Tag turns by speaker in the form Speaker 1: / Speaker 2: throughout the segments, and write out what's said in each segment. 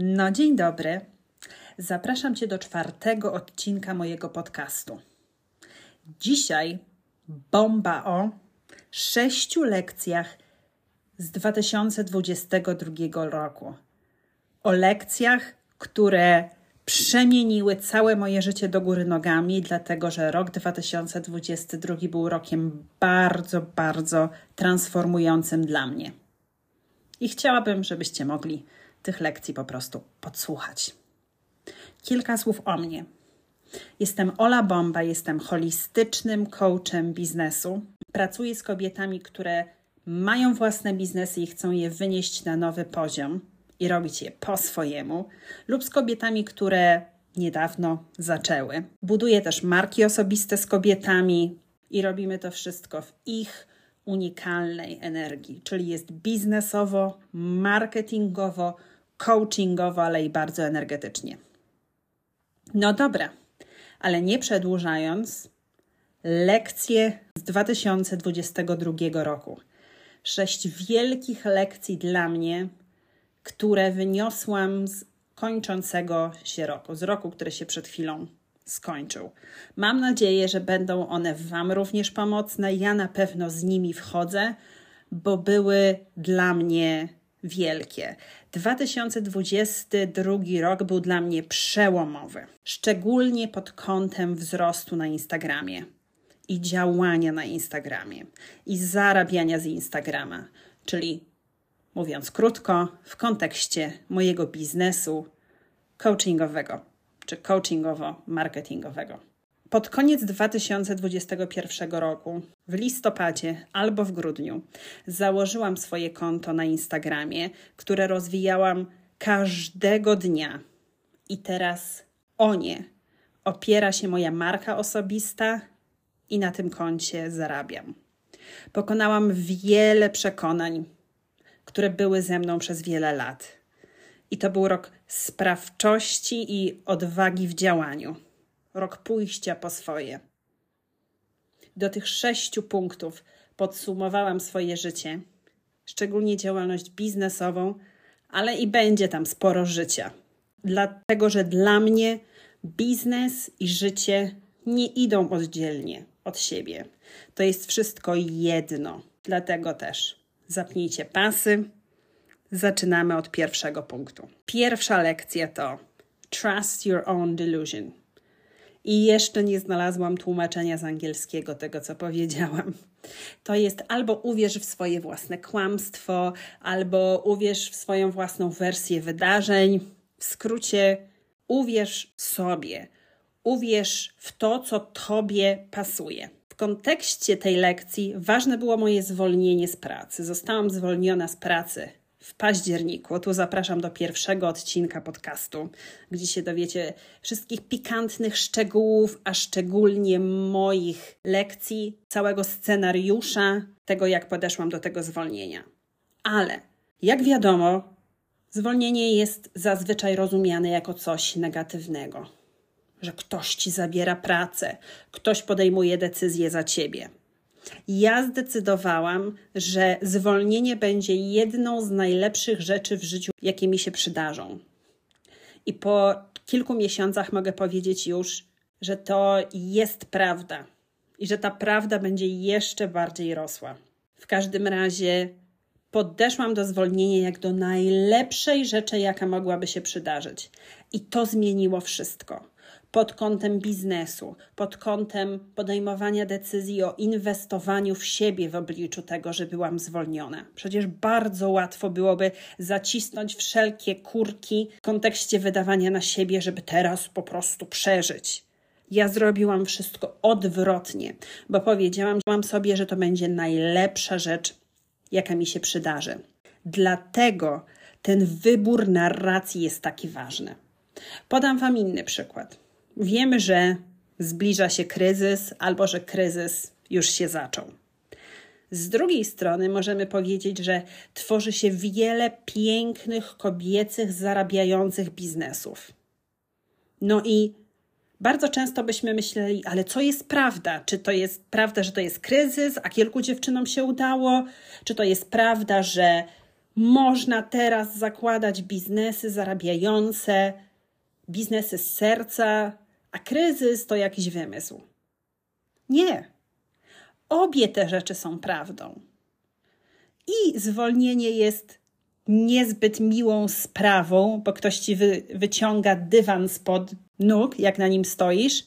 Speaker 1: No, dzień dobry. Zapraszam Cię do czwartego odcinka mojego podcastu. Dzisiaj bomba o sześciu lekcjach z 2022 roku. O lekcjach, które przemieniły całe moje życie do góry nogami, dlatego że rok 2022 był rokiem bardzo, bardzo transformującym dla mnie. I chciałabym, żebyście mogli tych lekcji po prostu podsłuchać. Kilka słów o mnie. Jestem Ola Bomba, jestem holistycznym coachem biznesu. Pracuję z kobietami, które mają własne biznesy i chcą je wynieść na nowy poziom i robić je po swojemu, lub z kobietami, które niedawno zaczęły. Buduję też marki osobiste z kobietami i robimy to wszystko w ich unikalnej energii, czyli jest biznesowo, marketingowo, coachingowo, ale i bardzo energetycznie. No dobra, ale nie przedłużając, lekcje z 2022 roku. Sześć wielkich lekcji dla mnie, które wyniosłam z kończącego się roku, z roku, który się przed chwilą skończył. Mam nadzieję, że będą one Wam również pomocne. Ja na pewno z nimi wchodzę, bo były dla mnie wielkie. 2022 rok był dla mnie przełomowy, szczególnie pod kątem wzrostu na Instagramie i działania na Instagramie i zarabiania z Instagrama, czyli mówiąc krótko, w kontekście mojego biznesu coachingowego czy coachingowo-marketingowego. Pod koniec 2021 roku, w listopadzie albo w grudniu, założyłam swoje konto na Instagramie, które rozwijałam każdego dnia. I teraz o nie opiera się moja marka osobista i na tym koncie zarabiam. Pokonałam wiele przekonań, które były ze mną przez wiele lat. I to był rok sprawczości i odwagi w działaniu rok pójścia po swoje. Do tych sześciu punktów podsumowałam swoje życie, szczególnie działalność biznesową, ale i będzie tam sporo życia. Dlatego, że dla mnie biznes i życie nie idą oddzielnie od siebie. To jest wszystko jedno. Dlatego też zapnijcie pasy. Zaczynamy od pierwszego punktu. Pierwsza lekcja to Trust Your Own Delusion. I jeszcze nie znalazłam tłumaczenia z angielskiego tego, co powiedziałam. To jest albo uwierz w swoje własne kłamstwo, albo uwierz w swoją własną wersję wydarzeń. W skrócie, uwierz sobie, uwierz w to, co tobie pasuje. W kontekście tej lekcji ważne było moje zwolnienie z pracy. Zostałam zwolniona z pracy w październiku. Tu zapraszam do pierwszego odcinka podcastu, gdzie się dowiecie wszystkich pikantnych szczegółów, a szczególnie moich lekcji, całego scenariusza tego, jak podeszłam do tego zwolnienia. Ale jak wiadomo, zwolnienie jest zazwyczaj rozumiane jako coś negatywnego. Że ktoś ci zabiera pracę, ktoś podejmuje decyzję za ciebie. Ja zdecydowałam, że zwolnienie będzie jedną z najlepszych rzeczy w życiu, jakie mi się przydarzą. I po kilku miesiącach mogę powiedzieć już, że to jest prawda i że ta prawda będzie jeszcze bardziej rosła. W każdym razie podeszłam do zwolnienia jak do najlepszej rzeczy, jaka mogłaby się przydarzyć. I to zmieniło wszystko pod kątem biznesu, pod kątem podejmowania decyzji o inwestowaniu w siebie w obliczu tego, że byłam zwolniona. Przecież bardzo łatwo byłoby zacisnąć wszelkie kurki w kontekście wydawania na siebie, żeby teraz po prostu przeżyć. Ja zrobiłam wszystko odwrotnie, bo powiedziałam sobie, że to będzie najlepsza rzecz, jaka mi się przydarzy. Dlatego ten wybór narracji jest taki ważny. Podam Wam inny przykład wiemy, że zbliża się kryzys albo że kryzys już się zaczął. Z drugiej strony możemy powiedzieć, że tworzy się wiele pięknych, kobiecych, zarabiających biznesów. No i bardzo często byśmy myśleli, ale co jest prawda? Czy to jest prawda, że to jest kryzys, a kilku dziewczynom się udało? Czy to jest prawda, że można teraz zakładać biznesy zarabiające, biznesy z serca, a kryzys to jakiś wymysł. Nie. Obie te rzeczy są prawdą. I zwolnienie jest niezbyt miłą sprawą, bo ktoś ci wy, wyciąga dywan spod nóg, jak na nim stoisz,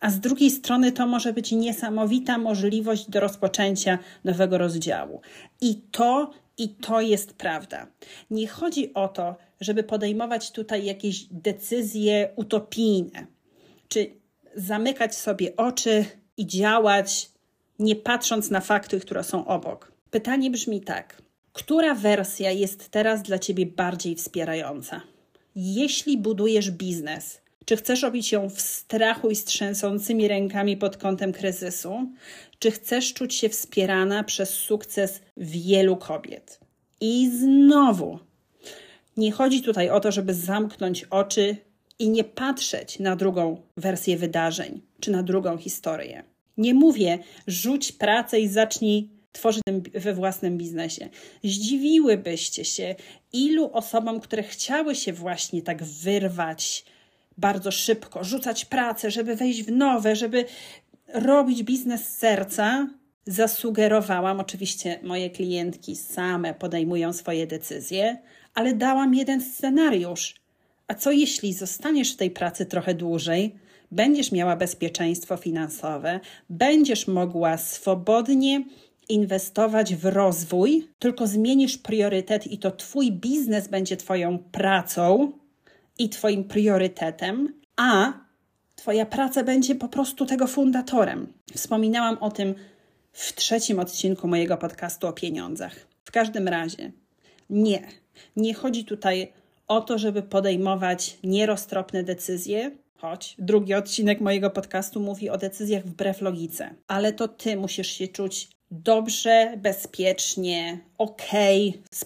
Speaker 1: a z drugiej strony to może być niesamowita możliwość do rozpoczęcia nowego rozdziału. I to i to jest prawda. Nie chodzi o to, żeby podejmować tutaj jakieś decyzje utopijne, czy zamykać sobie oczy i działać, nie patrząc na fakty, które są obok. Pytanie brzmi tak: która wersja jest teraz dla ciebie bardziej wspierająca? Jeśli budujesz biznes, czy chcesz robić ją w strachu i z trzęsącymi rękami pod kątem kryzysu? Czy chcesz czuć się wspierana przez sukces wielu kobiet? I znowu, nie chodzi tutaj o to, żeby zamknąć oczy i nie patrzeć na drugą wersję wydarzeń czy na drugą historię. Nie mówię, rzuć pracę i zacznij tworzyć we własnym biznesie. Zdziwiłybyście się, ilu osobom, które chciały się właśnie tak wyrwać bardzo szybko, rzucać pracę, żeby wejść w nowe, żeby robić biznes z serca, zasugerowałam, oczywiście moje klientki same podejmują swoje decyzje, ale dałam jeden scenariusz. A co jeśli zostaniesz w tej pracy trochę dłużej, będziesz miała bezpieczeństwo finansowe, będziesz mogła swobodnie inwestować w rozwój, tylko zmienisz priorytet i to Twój biznes będzie Twoją pracą i Twoim priorytetem, a Twoja praca będzie po prostu tego fundatorem. Wspominałam o tym w trzecim odcinku mojego podcastu o pieniądzach. W każdym razie, nie. Nie chodzi tutaj o to, żeby podejmować nieroztropne decyzje, choć drugi odcinek mojego podcastu mówi o decyzjach wbrew logice, ale to ty musisz się czuć dobrze, bezpiecznie, ok z,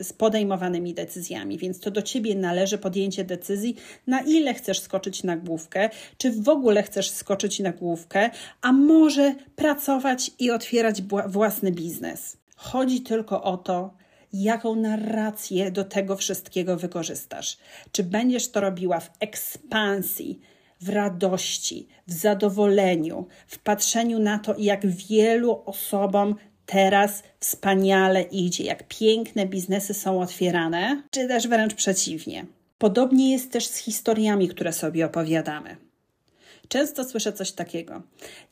Speaker 1: z podejmowanymi decyzjami. Więc to do ciebie należy podjęcie decyzji, na ile chcesz skoczyć na główkę, czy w ogóle chcesz skoczyć na główkę, a może pracować i otwierać własny biznes. Chodzi tylko o to, jaką narrację do tego wszystkiego wykorzystasz. Czy będziesz to robiła w ekspansji, w radości, w zadowoleniu, w patrzeniu na to, jak wielu osobom teraz wspaniale idzie, jak piękne biznesy są otwierane, czy też wręcz przeciwnie. Podobnie jest też z historiami, które sobie opowiadamy. Często słyszę coś takiego.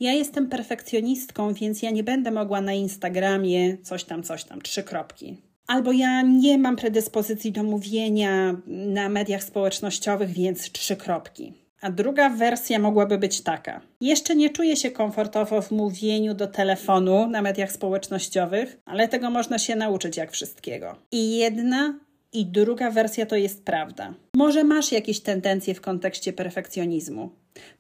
Speaker 1: Ja jestem perfekcjonistką, więc ja nie będę mogła na Instagramie coś tam, coś tam, trzy kropki. Albo ja nie mam predyspozycji do mówienia na mediach społecznościowych, więc trzy kropki. A druga wersja mogłaby być taka. Jeszcze nie czuję się komfortowo w mówieniu do telefonu na mediach społecznościowych, ale tego można się nauczyć jak wszystkiego. I jedna i druga wersja to jest prawda. Może masz jakieś tendencje w kontekście perfekcjonizmu.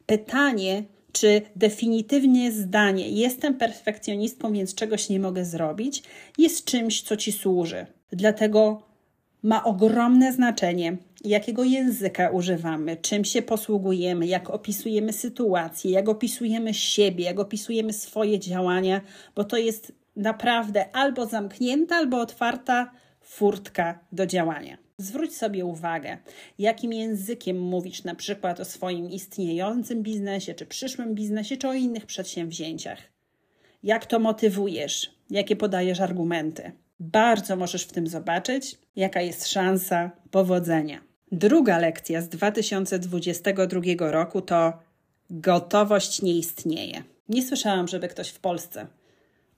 Speaker 1: Pytanie, czy definitywnie zdanie jestem perfekcjonistką, więc czegoś nie mogę zrobić, jest czymś, co ci służy. Dlatego ma ogromne znaczenie, jakiego języka używamy, czym się posługujemy, jak opisujemy sytuację, jak opisujemy siebie, jak opisujemy swoje działania, bo to jest naprawdę albo zamknięta, albo otwarta furtka do działania. Zwróć sobie uwagę, jakim językiem mówisz na przykład o swoim istniejącym biznesie, czy przyszłym biznesie, czy o innych przedsięwzięciach. Jak to motywujesz, jakie podajesz argumenty. Bardzo możesz w tym zobaczyć, jaka jest szansa powodzenia. Druga lekcja z 2022 roku to gotowość nie istnieje. Nie słyszałam, żeby ktoś w Polsce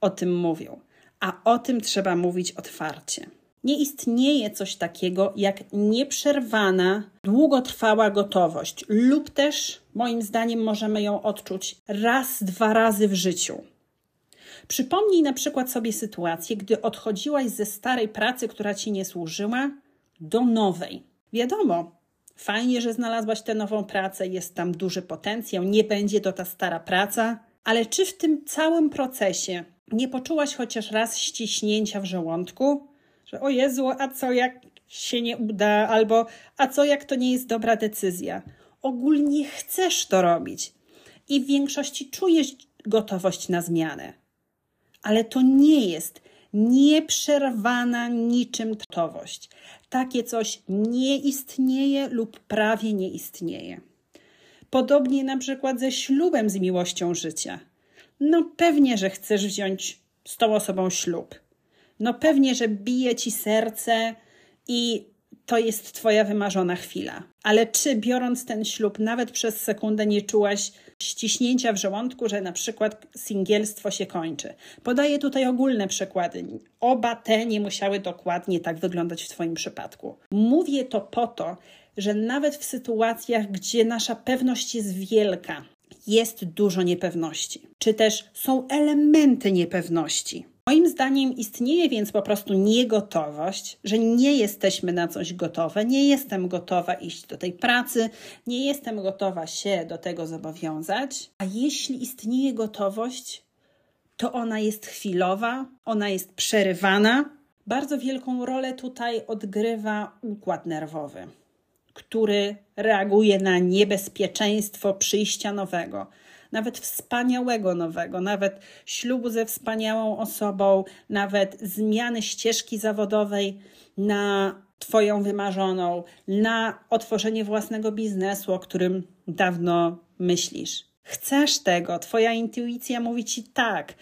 Speaker 1: o tym mówił, a o tym trzeba mówić otwarcie. Nie istnieje coś takiego jak nieprzerwana, długotrwała gotowość, lub też, moim zdaniem, możemy ją odczuć raz, dwa razy w życiu. Przypomnij na przykład sobie sytuację, gdy odchodziłaś ze starej pracy, która ci nie służyła, do nowej. Wiadomo, fajnie, że znalazłaś tę nową pracę, jest tam duży potencjał, nie będzie to ta stara praca, ale czy w tym całym procesie nie poczułaś chociaż raz ściśnięcia w żołądku? Że o Jezu, a co jak się nie uda, albo a co jak to nie jest dobra decyzja? Ogólnie chcesz to robić i w większości czujesz gotowość na zmianę ale to nie jest nieprzerwana niczym gotowość. Takie coś nie istnieje lub prawie nie istnieje. Podobnie na przykład ze ślubem z miłością życia. No pewnie, że chcesz wziąć z tą osobą ślub. No pewnie, że bije ci serce i to jest twoja wymarzona chwila. Ale czy biorąc ten ślub nawet przez sekundę nie czułaś ściśnięcia w żołądku, że na przykład singielstwo się kończy? Podaję tutaj ogólne przykłady. Oba te nie musiały dokładnie tak wyglądać w twoim przypadku. Mówię to po to, że nawet w sytuacjach, gdzie nasza pewność jest wielka, jest dużo niepewności, czy też są elementy niepewności. Moim zdaniem istnieje więc po prostu niegotowość, że nie jesteśmy na coś gotowe, nie jestem gotowa iść do tej pracy, nie jestem gotowa się do tego zobowiązać. A jeśli istnieje gotowość, to ona jest chwilowa, ona jest przerywana. Bardzo wielką rolę tutaj odgrywa układ nerwowy który reaguje na niebezpieczeństwo przyjścia nowego, nawet wspaniałego nowego, nawet ślubu ze wspaniałą osobą, nawet zmiany ścieżki zawodowej na Twoją wymarzoną, na otworzenie własnego biznesu, o którym dawno myślisz. Chcesz tego, Twoja intuicja mówi Ci tak,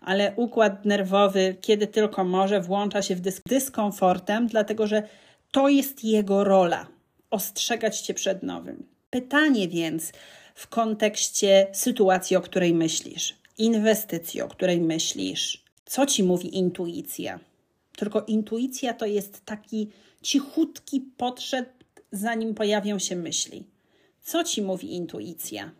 Speaker 1: ale układ nerwowy, kiedy tylko może, włącza się w dysk dyskomfortem, dlatego że to jest jego rola ostrzegać cię przed nowym. Pytanie więc w kontekście sytuacji, o której myślisz, inwestycji, o której myślisz, co ci mówi intuicja? Tylko intuicja to jest taki cichutki podszedł, zanim pojawią się myśli. Co ci mówi intuicja?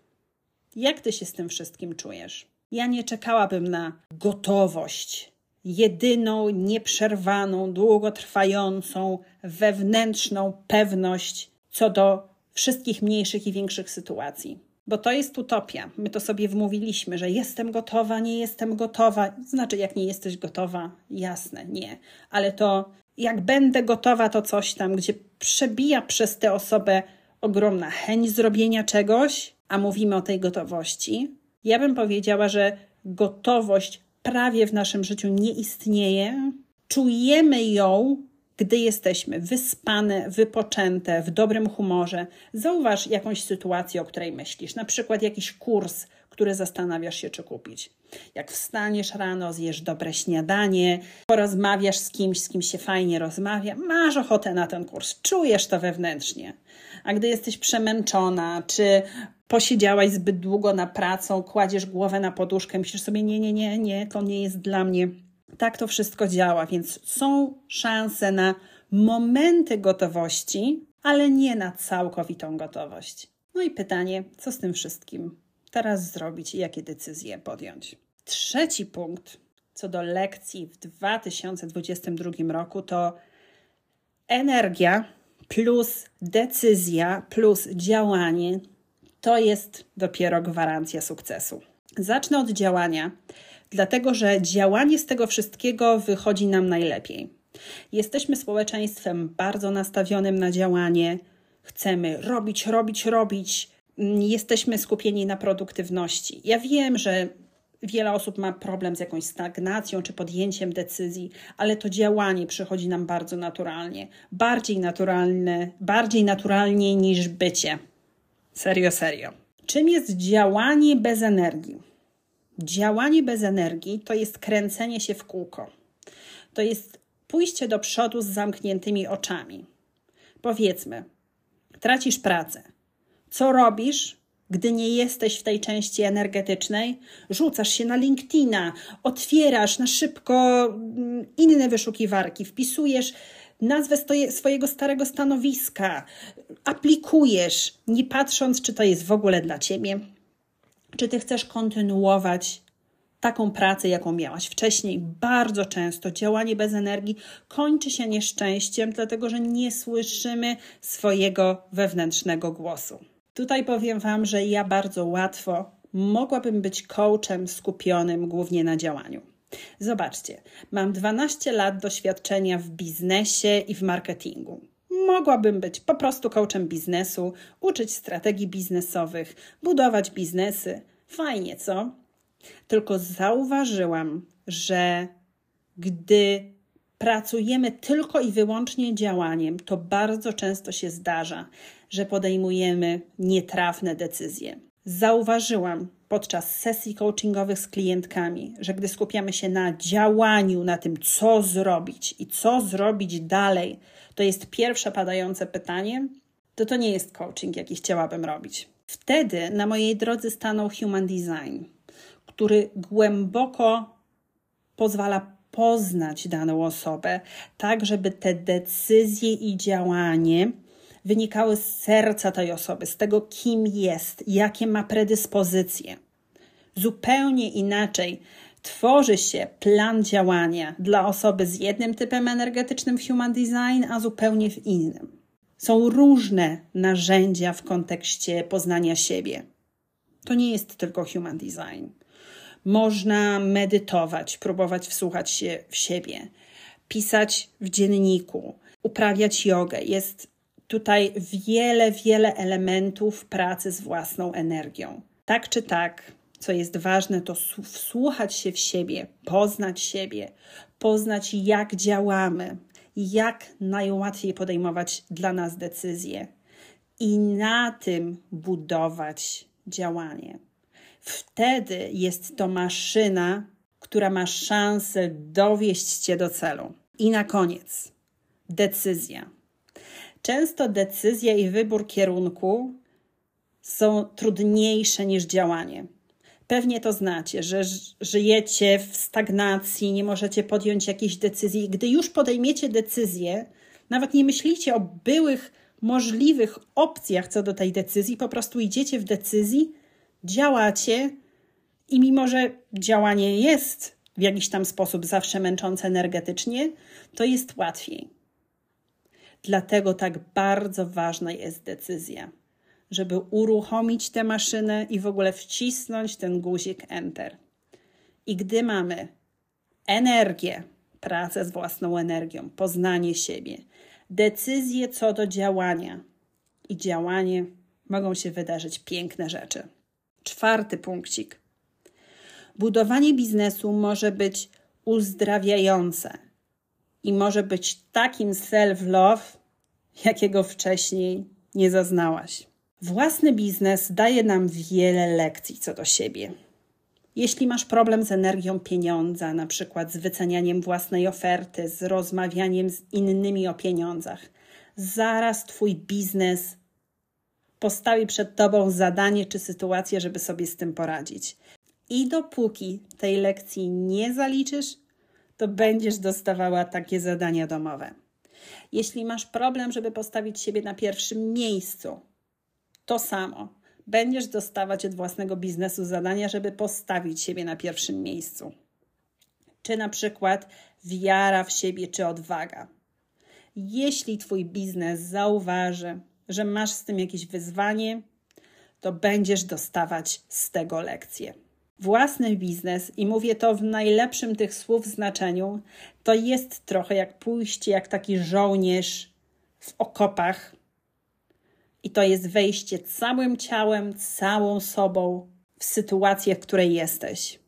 Speaker 1: Jak ty się z tym wszystkim czujesz? Ja nie czekałabym na gotowość, jedyną, nieprzerwaną, długotrwającą, wewnętrzną pewność co do wszystkich mniejszych i większych sytuacji. Bo to jest utopia. My to sobie wmówiliśmy, że jestem gotowa, nie jestem gotowa. Znaczy, jak nie jesteś gotowa, jasne, nie. Ale to jak będę gotowa, to coś tam, gdzie przebija przez tę osobę ogromna chęć zrobienia czegoś, a mówimy o tej gotowości. Ja bym powiedziała, że gotowość prawie w naszym życiu nie istnieje, czujemy ją, gdy jesteśmy wyspane, wypoczęte, w dobrym humorze. Zauważ jakąś sytuację, o której myślisz, na przykład jakiś kurs, który zastanawiasz się, czy kupić. Jak wstaniesz rano, zjesz dobre śniadanie, porozmawiasz z kimś, z kim się fajnie rozmawia, masz ochotę na ten kurs, czujesz to wewnętrznie. A gdy jesteś przemęczona, czy posiedziałaś zbyt długo na pracą, kładziesz głowę na poduszkę, myślisz sobie, nie, nie, nie, nie, to nie jest dla mnie. Tak to wszystko działa, więc są szanse na momenty gotowości, ale nie na całkowitą gotowość. No i pytanie, co z tym wszystkim teraz zrobić i jakie decyzje podjąć? Trzeci punkt co do lekcji w 2022 roku to energia plus decyzja plus działanie to jest dopiero gwarancja sukcesu. Zacznę od działania, dlatego że działanie z tego wszystkiego wychodzi nam najlepiej. Jesteśmy społeczeństwem bardzo nastawionym na działanie, chcemy robić, robić, robić. Jesteśmy skupieni na produktywności. Ja wiem, że wiele osób ma problem z jakąś stagnacją czy podjęciem decyzji, ale to działanie przychodzi nam bardzo naturalnie, bardziej naturalne, bardziej naturalnie niż bycie. Serio, serio. Czym jest działanie bez energii? Działanie bez energii to jest kręcenie się w kółko. To jest pójście do przodu z zamkniętymi oczami. Powiedzmy, tracisz pracę. Co robisz, gdy nie jesteś w tej części energetycznej? Rzucasz się na LinkedIna, otwierasz na szybko mm, inne wyszukiwarki, wpisujesz nazwę swojego starego stanowiska, aplikujesz, nie patrząc, czy to jest w ogóle dla ciebie, czy ty chcesz kontynuować taką pracę, jaką miałaś wcześniej. Bardzo często działanie bez energii kończy się nieszczęściem, dlatego że nie słyszymy swojego wewnętrznego głosu. Tutaj powiem Wam, że ja bardzo łatwo mogłabym być coachem skupionym głównie na działaniu. Zobaczcie, mam 12 lat doświadczenia w biznesie i w marketingu. Mogłabym być po prostu coachem biznesu, uczyć strategii biznesowych, budować biznesy. Fajnie, co? Tylko zauważyłam, że gdy pracujemy tylko i wyłącznie działaniem, to bardzo często się zdarza, że podejmujemy nietrafne decyzje. Zauważyłam podczas sesji coachingowych z klientkami, że gdy skupiamy się na działaniu, na tym, co zrobić i co zrobić dalej, to jest pierwsze padające pytanie, to to nie jest coaching, jaki chciałabym robić. Wtedy na mojej drodze stanął Human Design, który głęboko pozwala poznać daną osobę, tak żeby te decyzje i działanie wynikały z serca tej osoby, z tego, kim jest, jakie ma predyspozycje. Zupełnie inaczej tworzy się plan działania dla osoby z jednym typem energetycznym w Human Design, a zupełnie w innym. Są różne narzędzia w kontekście poznania siebie. To nie jest tylko Human Design. Można medytować, próbować wsłuchać się w siebie, pisać w dzienniku, uprawiać jogę. Jest tutaj wiele, wiele elementów pracy z własną energią. Tak czy tak, co jest ważne, to wsłuchać się w siebie, poznać siebie, poznać jak działamy, jak najłatwiej podejmować dla nas decyzje i na tym budować działanie. Wtedy jest to maszyna, która ma szansę dowieść cię do celu. I na koniec decyzja. Często decyzja i wybór kierunku są trudniejsze niż działanie. Pewnie to znacie, że żyjecie w stagnacji, nie możecie podjąć jakiejś decyzji. Gdy już podejmiecie decyzję, nawet nie myślicie o byłych możliwych opcjach co do tej decyzji, po prostu idziecie w decyzji, działacie i mimo, że działanie jest w jakiś tam sposób zawsze męczące energetycznie, to jest łatwiej. Dlatego tak bardzo ważna jest decyzja żeby uruchomić tę maszynę i w ogóle wcisnąć ten guzik Enter. I gdy mamy energię, pracę z własną energią, poznanie siebie, decyzje co do działania i działanie, mogą się wydarzyć piękne rzeczy. Czwarty punkcik. Budowanie biznesu może być uzdrawiające i może być takim self-love, jakiego wcześniej nie zaznałaś. Własny biznes daje nam wiele lekcji co do siebie. Jeśli masz problem z energią pieniądza, na przykład z wycenianiem własnej oferty, z rozmawianiem z innymi o pieniądzach, zaraz Twój biznes postawi przed Tobą zadanie czy sytuację, żeby sobie z tym poradzić. I dopóki tej lekcji nie zaliczysz, to będziesz dostawała takie zadania domowe. Jeśli masz problem, żeby postawić siebie na pierwszym miejscu, to samo. Będziesz dostawać od własnego biznesu zadania, żeby postawić siebie na pierwszym miejscu. Czy na przykład wiara w siebie, czy odwaga. Jeśli Twój biznes zauważy, że masz z tym jakieś wyzwanie, to będziesz dostawać z tego lekcje. Własny biznes, i mówię to w najlepszym tych słów znaczeniu, to jest trochę jak pójście jak taki żołnierz w okopach i to jest wejście całym ciałem, całą sobą w sytuację, w której jesteś.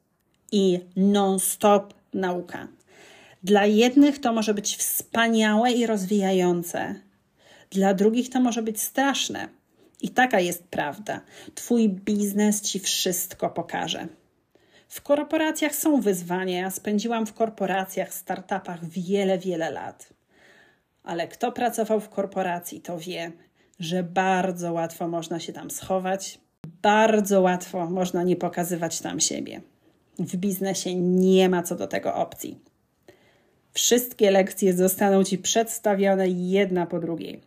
Speaker 1: I non-stop nauka. Dla jednych to może być wspaniałe i rozwijające, dla drugich to może być straszne. I taka jest prawda. Twój biznes ci wszystko pokaże. W korporacjach są wyzwania. Ja spędziłam w korporacjach, startupach wiele, wiele lat. Ale kto pracował w korporacji, to wie, że bardzo łatwo można się tam schować, bardzo łatwo można nie pokazywać tam siebie. W biznesie nie ma co do tego opcji. Wszystkie lekcje zostaną Ci przedstawione jedna po drugiej.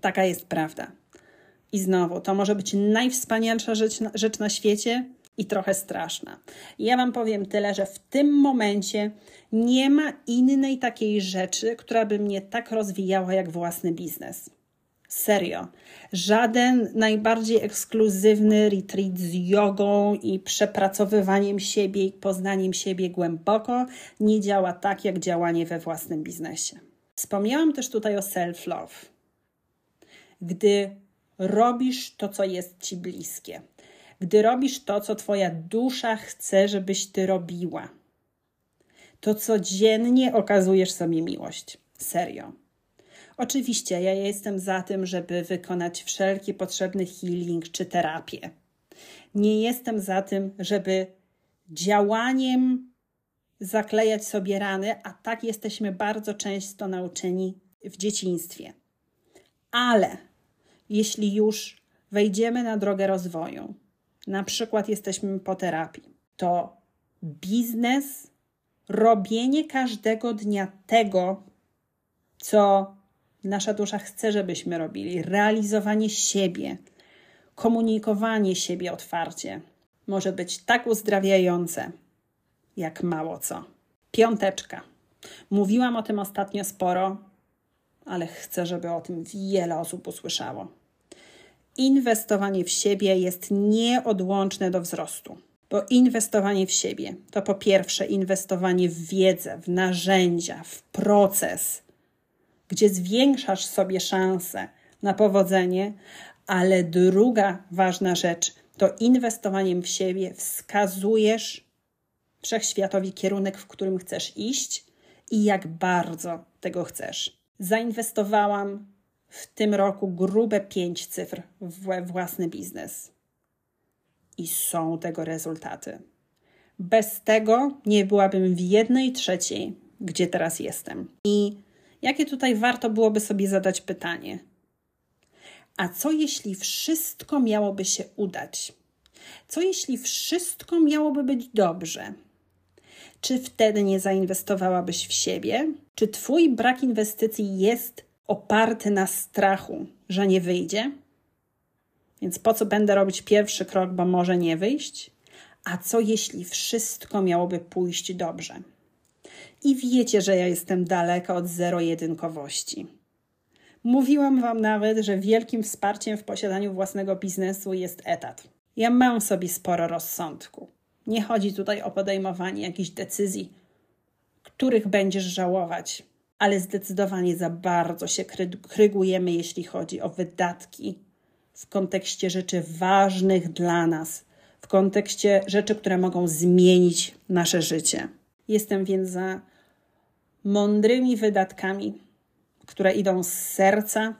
Speaker 1: Taka jest prawda. I znowu, to może być najwspanialsza rzecz na, rzecz na świecie i trochę straszna. Ja Wam powiem tyle, że w tym momencie nie ma innej takiej rzeczy, która by mnie tak rozwijała jak własny biznes. Serio. Żaden najbardziej ekskluzywny retreat z jogą i przepracowywaniem siebie i poznaniem siebie głęboko nie działa tak, jak działanie we własnym biznesie. Wspomniałam też tutaj o self-love. Gdy robisz to, co jest ci bliskie, gdy robisz to, co twoja dusza chce, żebyś ty robiła, to codziennie okazujesz sobie miłość. Serio. Oczywiście ja jestem za tym, żeby wykonać wszelki potrzebny healing czy terapię. Nie jestem za tym, żeby działaniem zaklejać sobie rany, a tak jesteśmy bardzo często nauczeni w dzieciństwie. Ale jeśli już wejdziemy na drogę rozwoju, na przykład jesteśmy po terapii, to biznes, robienie każdego dnia tego, co nasza dusza chce, żebyśmy robili, realizowanie siebie, komunikowanie siebie otwarcie, może być tak uzdrawiające, jak mało co. Piąteczka. Mówiłam o tym ostatnio sporo, ale chcę, żeby o tym wiele osób usłyszało. Inwestowanie w siebie jest nieodłączne do wzrostu. Bo inwestowanie w siebie to po pierwsze inwestowanie w wiedzę, w narzędzia, w proces, gdzie zwiększasz sobie szanse na powodzenie, ale druga ważna rzecz to inwestowaniem w siebie wskazujesz wszechświatowi kierunek, w którym chcesz iść i jak bardzo tego chcesz. Zainwestowałam w tym roku grube pięć cyfr we własny biznes. I są tego rezultaty. Bez tego nie byłabym w jednej trzeciej, gdzie teraz jestem. I jakie tutaj warto byłoby sobie zadać pytanie? A co jeśli wszystko miałoby się udać? Co jeśli wszystko miałoby być dobrze? Czy wtedy nie zainwestowałabyś w siebie? Czy Twój brak inwestycji jest oparty na strachu, że nie wyjdzie? Więc po co będę robić pierwszy krok, bo może nie wyjść? A co jeśli wszystko miałoby pójść dobrze? I wiecie, że ja jestem daleka od zero-jedynkowości. Mówiłam Wam nawet, że wielkim wsparciem w posiadaniu własnego biznesu jest etat. Ja mam sobie sporo rozsądku. Nie chodzi tutaj o podejmowanie jakichś decyzji, których będziesz żałować, ale zdecydowanie za bardzo się krygujemy, jeśli chodzi o wydatki w kontekście rzeczy ważnych dla nas, w kontekście rzeczy, które mogą zmienić nasze życie. Jestem więc za mądrymi wydatkami, które idą z serca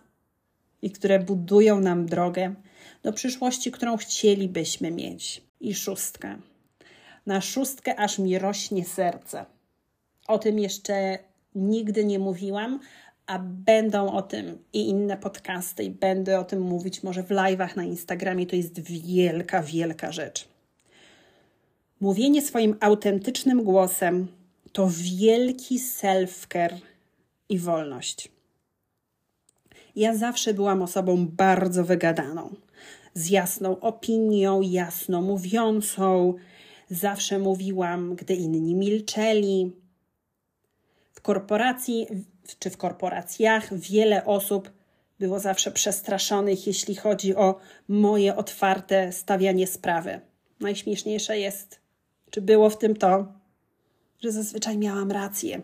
Speaker 1: i które budują nam drogę do przyszłości, którą chcielibyśmy mieć. I szóstka. Na szóstkę aż mi rośnie serce. O tym jeszcze nigdy nie mówiłam, a będą o tym i inne podcasty, i będę o tym mówić może w live'ach na Instagramie. To jest wielka, wielka rzecz. Mówienie swoim autentycznym głosem to wielki self-care i wolność. Ja zawsze byłam osobą bardzo wygadaną, z jasną opinią, jasno mówiącą. Zawsze mówiłam, gdy inni milczeli. W korporacji czy w korporacjach wiele osób było zawsze przestraszonych, jeśli chodzi o moje otwarte stawianie sprawy. Najśmieszniejsze jest, czy było w tym to, że zazwyczaj miałam rację,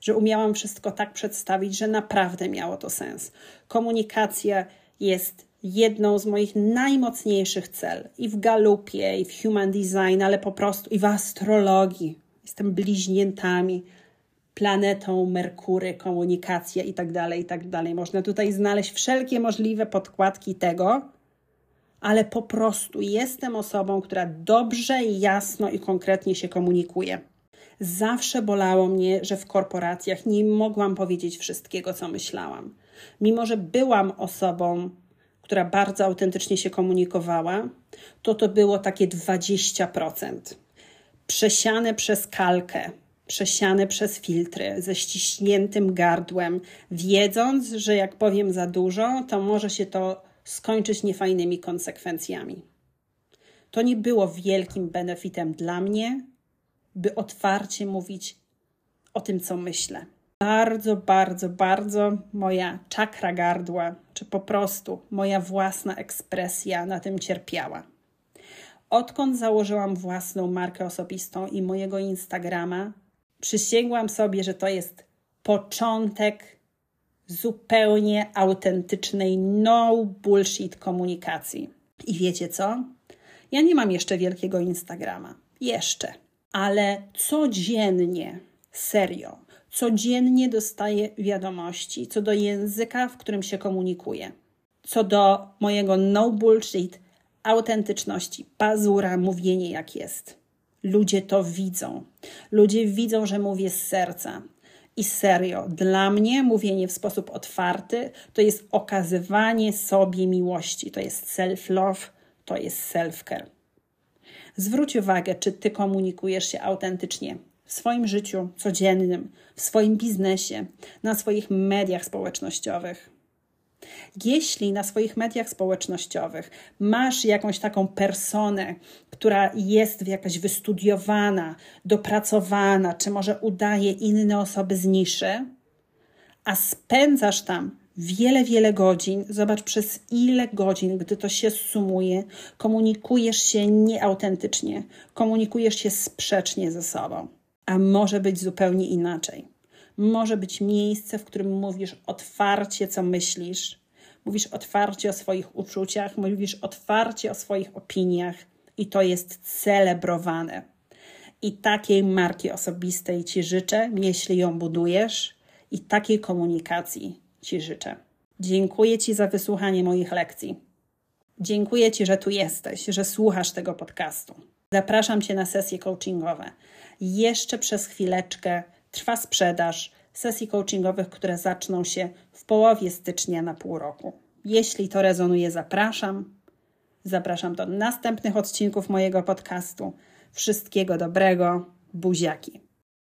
Speaker 1: że umiałam wszystko tak przedstawić, że naprawdę miało to sens. Komunikacja jest jedną z moich najmocniejszych cel i w galupie, i w human design, ale po prostu i w astrologii. Jestem bliźniętami, planetą Merkury, komunikacja i tak dalej, i tak. Można tutaj znaleźć wszelkie możliwe podkładki tego, ale po prostu jestem osobą, która dobrze, jasno i konkretnie się komunikuje. Zawsze bolało mnie, że w korporacjach nie mogłam powiedzieć wszystkiego, co myślałam. Mimo, że byłam osobą, która bardzo autentycznie się komunikowała, to to było takie 20%. Przesiane przez kalkę, przesiane przez filtry, ze ściśniętym gardłem, wiedząc, że jak powiem za dużo, to może się to skończyć niefajnymi konsekwencjami. To nie było wielkim benefitem dla mnie, by otwarcie mówić o tym, co myślę. Bardzo, bardzo, bardzo moja czakra gardła, czy po prostu moja własna ekspresja na tym cierpiała. Odkąd założyłam własną markę osobistą i mojego Instagrama, przysięgłam sobie, że to jest początek zupełnie autentycznej, no bullshit komunikacji. I wiecie co? Ja nie mam jeszcze wielkiego Instagrama. Jeszcze ale codziennie Serio. Codziennie dostaję wiadomości co do języka, w którym się komunikuję. Co do mojego no bullshit, autentyczności, pazura, mówienie jak jest. Ludzie to widzą. Ludzie widzą, że mówię z serca. I serio, dla mnie mówienie w sposób otwarty to jest okazywanie sobie miłości, to jest self-love, to jest self-care. Zwróć uwagę, czy ty komunikujesz się autentycznie w swoim życiu codziennym, w swoim biznesie, na swoich mediach społecznościowych. Jeśli na swoich mediach społecznościowych masz jakąś taką personę, która jest jakaś wystudiowana, dopracowana, czy może udaje inne osoby z niszy, a spędzasz tam wiele, wiele godzin, zobacz przez ile godzin, gdy to się sumuje, komunikujesz się nieautentycznie, komunikujesz się sprzecznie ze sobą. A może być zupełnie inaczej. Może być miejsce, w którym mówisz otwarcie, co myślisz, mówisz otwarcie o swoich uczuciach, mówisz otwarcie o swoich opiniach i to jest celebrowane. I takiej marki osobistej Ci życzę, jeśli ją budujesz, i takiej komunikacji Ci życzę. Dziękuję Ci za wysłuchanie moich lekcji. Dziękuję Ci, że tu jesteś, że słuchasz tego podcastu. Zapraszam Cię na sesje coachingowe. Jeszcze przez chwileczkę trwa sprzedaż sesji coachingowych, które zaczną się w połowie stycznia na pół roku. Jeśli to rezonuje, zapraszam. Zapraszam do następnych odcinków mojego podcastu. Wszystkiego dobrego, buziaki.